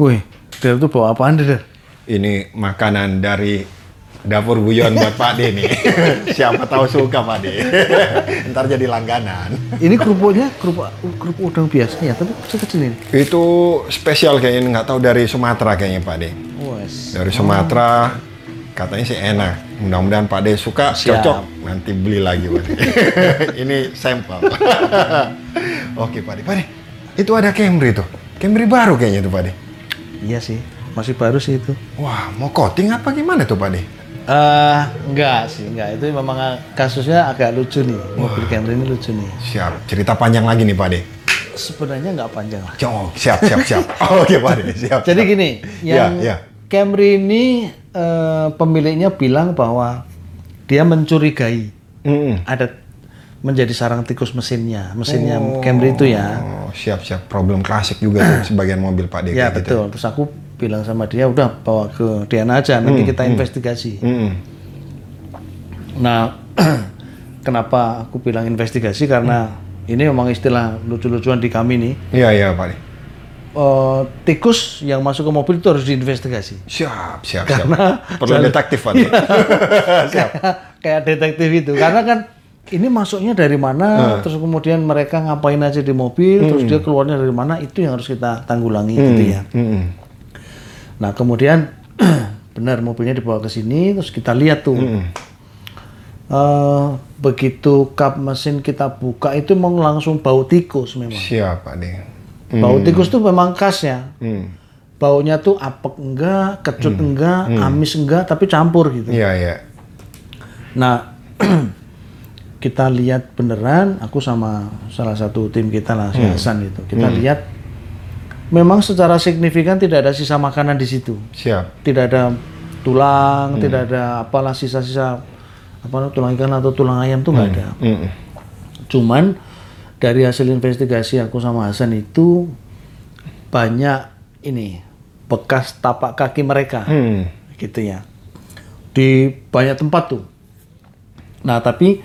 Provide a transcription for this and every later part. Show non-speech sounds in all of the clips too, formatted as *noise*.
Wih, Der tuh bawa apaan Der? Ini makanan dari dapur buyon buat Pak De nih. *laughs* Siapa tahu suka Pak De. *laughs* Ntar jadi langganan. Ini kerupuknya kerupuk kerupuk udang biasa ya, tapi kecil-kecil ini. Itu spesial kayaknya nggak tahu dari Sumatera kayaknya Pak De. Wes. Dari Sumatera katanya sih enak. Mudah-mudahan Pak De suka, Siap. cocok. Nanti beli lagi Pak De. *laughs* Ini sampel. Oke Pak De. Pak De, itu ada Camry tuh. Camry baru kayaknya tuh Pak De. Iya sih, masih baru sih itu. Wah, mau coating apa gimana tuh Pak De? Eh, enggak sih, enggak. Itu memang kasusnya agak lucu nih. Mobil Camry ini lucu nih. Siap. Cerita panjang lagi nih Pak De. Sebenarnya nggak panjang lah. Oh, siap, siap, siap. *laughs* Oke Pak De, siap. Jadi siap. gini, Ya, yang ya. Camry ini eh, pemiliknya bilang bahwa dia mencurigai Mm-mm. ada menjadi sarang tikus mesinnya, mesinnya Camry itu ya. Oh, siap, siap. Problem klasik juga tuh *clears throat* sebagian mobil Pak De. Ya kayak gitu. betul. Terus aku bilang sama dia, udah bawa ke DNA aja, nanti kita investigasi. Mm-mm. Nah, *clears throat* kenapa aku bilang investigasi? Karena ini memang istilah lucu-lucuan di kami nih. Iya, iya Pak. Eh, tikus yang masuk ke mobil itu harus diinvestigasi. Siap, siap, Karena siap. Perlu detektif Pak De. *laughs* siap. Kayak detektif itu. Karena kan ini masuknya dari mana, terus kemudian mereka ngapain aja di mobil, terus dia keluarnya dari mana, itu yang harus kita tanggulangi gitu ya. Mm-mm. Nah kemudian *clears throat* benar mobilnya dibawa ke sini, terus kita lihat tuh. Eh, begitu kap mesin kita buka itu mau langsung bau tikus memang. Siap Pak De. Bau tikus tuh memang khas ya. Hmm. Baunya tuh apek enggak, kecut enggak, amis enggak, tapi campur gitu. Iya, iya. Nah, *clears throat* kita lihat beneran, aku sama salah satu tim kita lah, si Hasan itu. Kita lihat memang secara signifikan tidak ada sisa makanan di situ. Siap. Tidak ada tulang, tidak ada apalah sisa-sisa apa tulang ikan atau tulang ayam tuh nggak ada. Mm-mm. Cuman dari hasil investigasi aku sama Hasan itu banyak ini bekas tapak kaki mereka Hmm. gitu ya di banyak tempat tuh. Nah tapi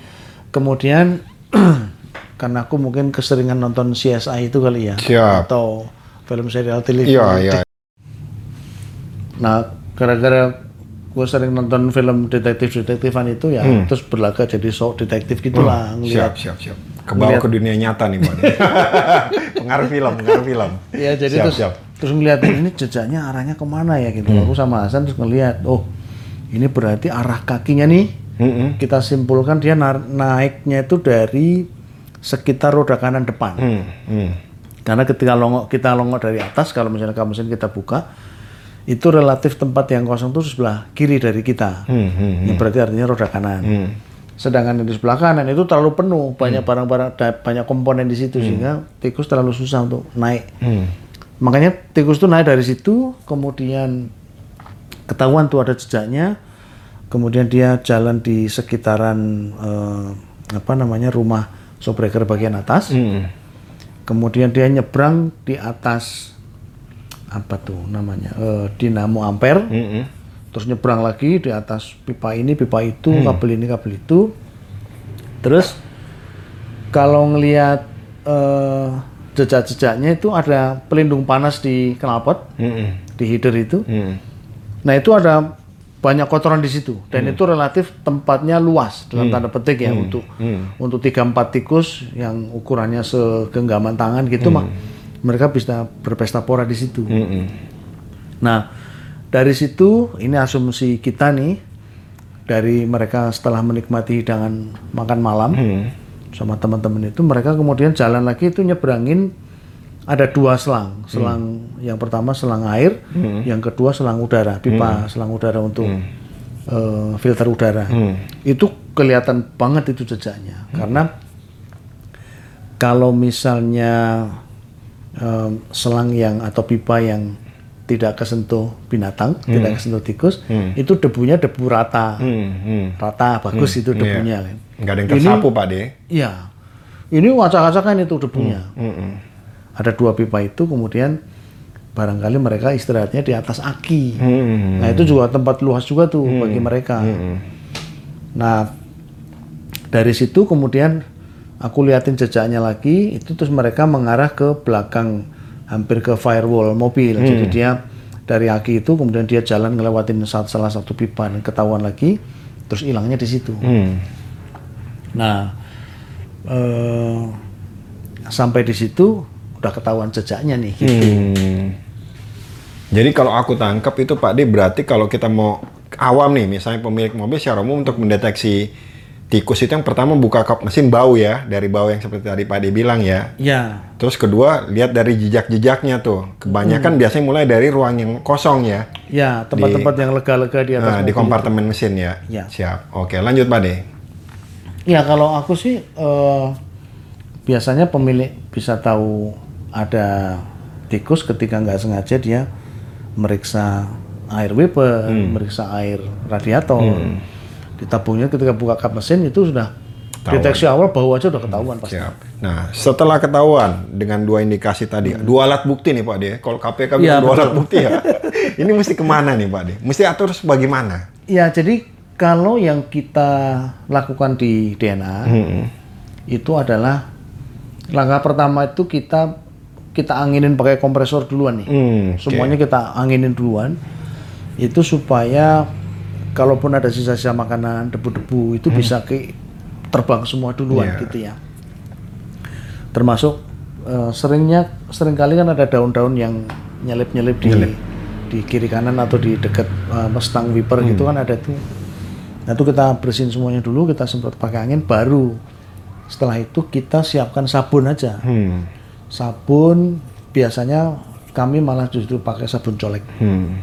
kemudian *clears throat* karena aku mungkin keseringan nonton CSI itu kali ya Siap. atau film serial televisi. Iya, iya. Nah gara-gara gue sering nonton film detektif-detektifan itu ya terus berlaga jadi sok detektif gitulah ngeliat Siap, siap, siap. Kebawa ke dunia nyata nih Pak De. *laughs* pengaruh film, pengaruh film. Ya jadi Siap, terus siap. terus ngeliat ini jejaknya arahnya ke mana ya gitu. Aku sama Hasan terus ngeliat, oh ini berarti arah kakinya nih. Mm-mm. Kita simpulkan dia na- naiknya itu dari sekitar roda kanan depan. Hmm, hmm. Karena ketika longok kita longok dari atas, kalau misalnya kap mesin kita buka, itu relatif tempat yang kosong itu sebelah kiri dari kita. Hmm, hmm, Ini berarti artinya roda kanan. hmm. Sedangkan yang di sebelah kanan itu terlalu penuh, banyak barang-barang, da- banyak komponen di situ sehingga tikus terlalu susah untuk naik. Hmm. Makanya tikus itu naik dari situ, kemudian ketahuan tuh ada jejaknya, kemudian dia jalan di sekitaran eh, apa namanya rumah showbreaker bagian atas, Hmm. kemudian dia nyebrang di atas apa tuh namanya eh, dinamo ampere, Hmm. terus nyebrang lagi di atas pipa ini, pipa itu, kabel ini, kabel itu, terus kalau ngelihat eh, jejak-jejaknya itu ada pelindung panas di knalpot, Hmm. di header itu. Hmm. Nah itu ada banyak kotoran di situ. Dan itu relatif tempatnya luas dalam tanda petik ya untuk untuk tiga empat tikus yang ukurannya segenggaman tangan gitu mah mereka bisa berpesta pora di situ. Hmm. Nah dari situ ini asumsi kita nih dari mereka setelah menikmati hidangan makan malam sama teman-teman itu mereka kemudian jalan lagi itu nyebrangin ada dua selang. Selang yang pertama selang air yang kedua selang udara pipa selang udara untuk eh, filter udara. Itu kelihatan banget itu jejaknya. Karena kalau misalnya em, selang yang atau pipa yang tidak kesentuh binatang, tidak kesentuh tikus, itu debunya debu rata, Hmm. Hmm. rata bagus itu debunya. Kan. Nggak ada yang tersapu Pak De. Iya, ini wacak-wacakan itu debunya. Hmm. Ada dua pipa itu, kemudian barangkali mereka istirahatnya di atas aki. Hmm. Nah itu juga tempat luas juga tuh bagi mereka. Nah dari situ kemudian aku liatin jejaknya lagi, itu terus mereka mengarah ke belakang hampir ke firewall mobil. Jadi dia dari aki itu kemudian dia jalan ngelewatin saat salah satu pipa dan ketahuan lagi, terus hilangnya di situ. Hmm. Nah, eh, sampai di situ udah ketahuan jejaknya nih. Hmm. Jadi kalau aku tangkap itu Pak D berarti kalau kita mau awam nih, misalnya pemilik mobil secara umum untuk mendeteksi tikus itu yang pertama buka kap mesin bau ya, dari bau yang seperti tadi Pak D bilang ya. Ya, Terus kedua lihat dari jejak-jejaknya tuh. Kebanyakan biasanya mulai dari ruang yang kosong ya. ya tempat-tempat yang lega-lega di atas Nah, di kompartemen mesin ya. Ya. Siap. Oke, lanjut Pak D. Ya kalau aku sih eh, biasanya pemilik bisa tahu ada tikus ketika nggak sengaja dia meriksa air wiper, meriksa air radiator. Ditabungnya ketika buka kap mesin itu sudah deteksi awal bau aja udah ketahuan pasti. Siap. Nah, setelah ketahuan dengan dua indikasi tadi, dua alat bukti nih Pak D. Kalau KPK Iya, dua alat bukti ya. *laughs* Ini mesti ke mana nih Pak D? Mesti atur bagaimana? Ya jadi kalau yang kita lakukan di DNA Hmm. itu adalah langkah pertama itu kita kita anginin pakai kompresor duluan nih. Hmm, oke. Semuanya kita anginin duluan. Itu supaya kalaupun ada sisa-sisa makanan, debu-debu itu bisa ke terbang semua duluan Iya. gitu ya. Termasuk eh, seringnya sering kali kan ada daun-daun yang nyelip-nyelip di di kiri kanan atau di dekat eh, stang wiper gitu kan ada tuh. Nah itu kita bersihin semuanya dulu, kita semprot pakai angin, baru setelah itu kita siapkan sabun aja Hmm. Sabun biasanya kami malah justru pakai sabun colek. Hmm.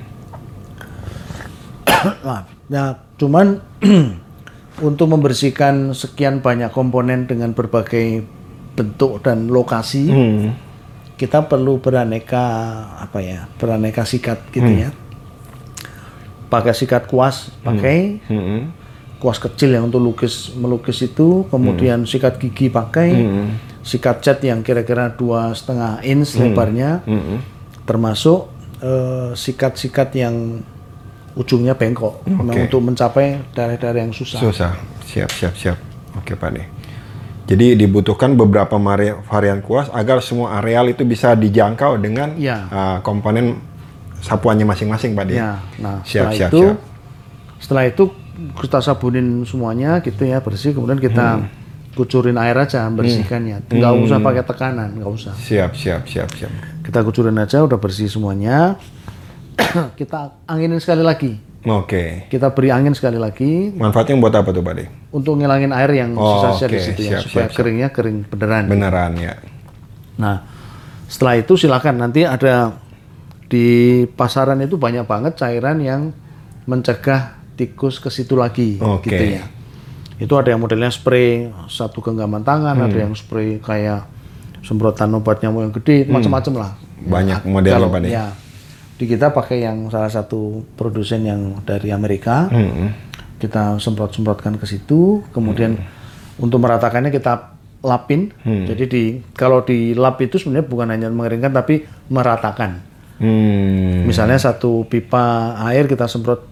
*coughs* Nah, ya, cuman *clears throat* untuk membersihkan sekian banyak komponen dengan berbagai bentuk dan lokasi, Hmm. kita perlu beraneka apa ya, beraneka sikat gitu ya. Pakai sikat kuas, pakai Hmm. kuas kecil yang untuk lukis melukis itu, kemudian sikat gigi pakai, sikat cat yang kira-kira dua setengah inch lebarnya, Hmm. termasuk eh, sikat-sikat yang ujungnya bengkok, memang untuk mencapai daerah-daerah yang susah. Susah. Siap, siap, siap. Oke Pak D. Jadi dibutuhkan beberapa varian kuas agar semua areal itu bisa dijangkau dengan Iya. uh, komponen sapuannya masing-masing Pak. Ya, nah Siap, setelah siap, itu, siap. setelah itu kita sabunin semuanya gitu ya bersih, kemudian kita Hmm. Kucurin air aja bersihkannya, nggak usah pakai tekanan, nggak usah. Siap, siap, siap, siap. Kita kucurin aja, udah bersih semuanya. *clears throat* kita anginin sekali lagi, Oke. kita beri angin sekali lagi Manfaatnya buat apa tuh Pak untuk ngilangin air yang Oh, sisa-sisa di oke. situ ya, Siap, supaya siap, keringnya kering beneran. Beneran ya. Nah, setelah itu silakan nanti ada di pasaran itu banyak banget cairan yang mencegah tikus ke situ lagi Oke. gitu ya. Itu ada yang modelnya spray satu genggaman tangan, Hmm. ada yang spray kayak semprotan obat nyamuk yang gede, macam-macam lah. Banyak Ya, modelnya kalau- Pak. Ya. Di kita pakai yang salah satu produsen yang dari Amerika. Hmm. Kita semprot-semprotkan ke situ, kemudian untuk meratakannya kita lapin. Hmm. Jadi di kalau di lap itu sebenarnya bukan hanya mengeringkan tapi meratakan. Hmm. Misalnya satu pipa air kita semprot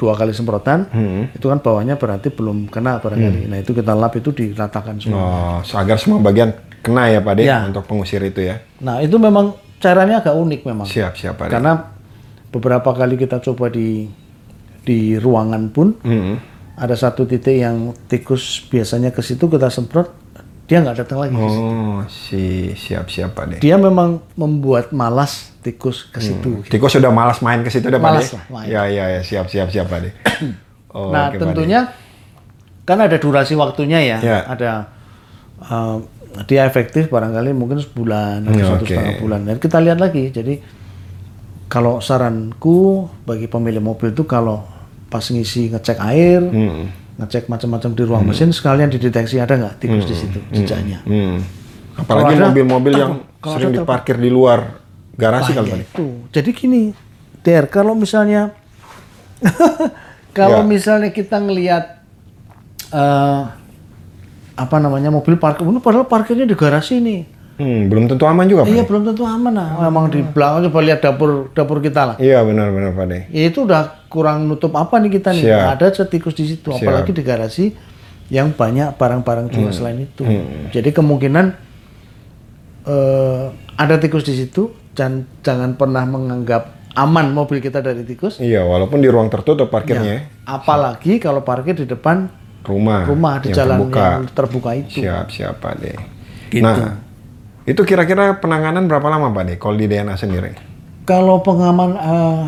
dua kali semprotan, Hmm. itu kan bawahnya berarti belum kena barangkali. Nah itu kita lap itu diratakan semua. Oh, agar semua bagian kena ya Pak D Ya. untuk pengusir itu ya. Nah itu memang caranya agak unik memang. Siap, siap Pak D. Karena beberapa kali kita coba di di ruangan pun Hmm. ada satu titik yang tikus biasanya ke situ kita semprot dia nggak datang lagi. Oh, si siap siap Pak. Dia memang membuat malas tikus ke situ. Tikus sudah malas main ke situ udah Pak. Malas lah main. Ya ya ya siap siap Pak. *clears throat* Oh, nah tentunya kan ada durasi waktunya ya. Ya. Ada uh, dia efektif barangkali mungkin sebulan atau Ya, satu oke. setengah bulan. Dan kita lihat lagi. Jadi kalau saranku bagi pemilik mobil itu kalau pas ngisi ngecek air, Hmm. Ngecek macam-macam di ruang mesin sekalian dideteksi ada nggak tikus di situ jejaknya. Hmm. Apalagi Kalau ada- mobil-mobil yang kalau sering ada diparkir di luar garasi D. Itu. Jadi gini, Der, kalau misalnya *laughs* kalau Ya. misalnya kita ngelihat eh apa namanya mobil parkir, padahal parkirnya di garasi nih. Hmm, belum tentu aman juga Pak Iya belum tentu aman lah. Memang di belakang coba lihat dapur dapur kita lah. Iya benar benar Pak D. Ya itu udah kurang nutup apa nih kita nih? Siap. Ada tikus di situ, apalagi di garasi yang banyak barang-barang Hmm. juga selain itu. Jadi kemungkinan eh, ada tikus di situ, dan jangan pernah menganggap aman mobil kita dari tikus. Iya, walaupun di ruang tertutup parkirnya. Apalagi kalau parkir di depan Rumah, rumah di yang jalan terbuka. yang terbuka itu. Siap, siap Pak De. Gitu. Nah, itu kira-kira penanganan berapa lama Pak De kalau di DNA sendiri? Kalau pengaman eh,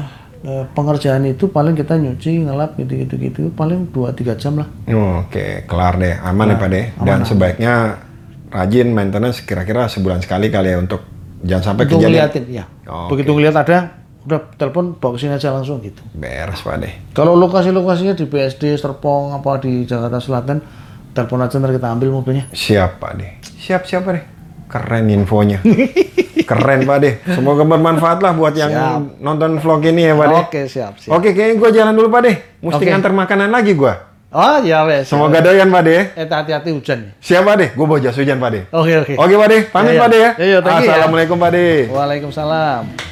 eh, pengerjaan itu paling kita nyuci, ngelap gitu-gitu gitu paling 2-3 jam lah. Oh, Oke, kelar deh, aman ya Pak De. Dan sebaiknya rajin maintenance kira-kira sebulan sekali kali ya untuk jangan sampai Untuk kejadian ngeliatin ya. Oke. Begitu ngeliat ada udah telepon bawa sini aja langsung gitu. beres Pak De. Kalau lokasi-lokasinya di BSD, Serpong, apa di Jakarta Selatan, telepon aja ntar kita ambil mobilnya. Siap Pak De. Siap siap Pak De. Keren infonya. *laughs* Keren Pak De. Semoga bermanfaat lah buat yang nonton vlog ini ya Pak De. Oke, siap, siap. Oke, kayaknya gue jalan dulu Pak De. Mesti Oke. nganter makanan lagi gue. Oh, ya wes. Semoga doyan Pak De. Eh, hati-hati hujan nih. Siap Pak De. Gue bawa jas hujan Pak De. Oke, oke. Oke Pak De. Pamit Iya, Pak De ya. iya, you ya. Assalamualaikum Pak De. Waalaikumsalam.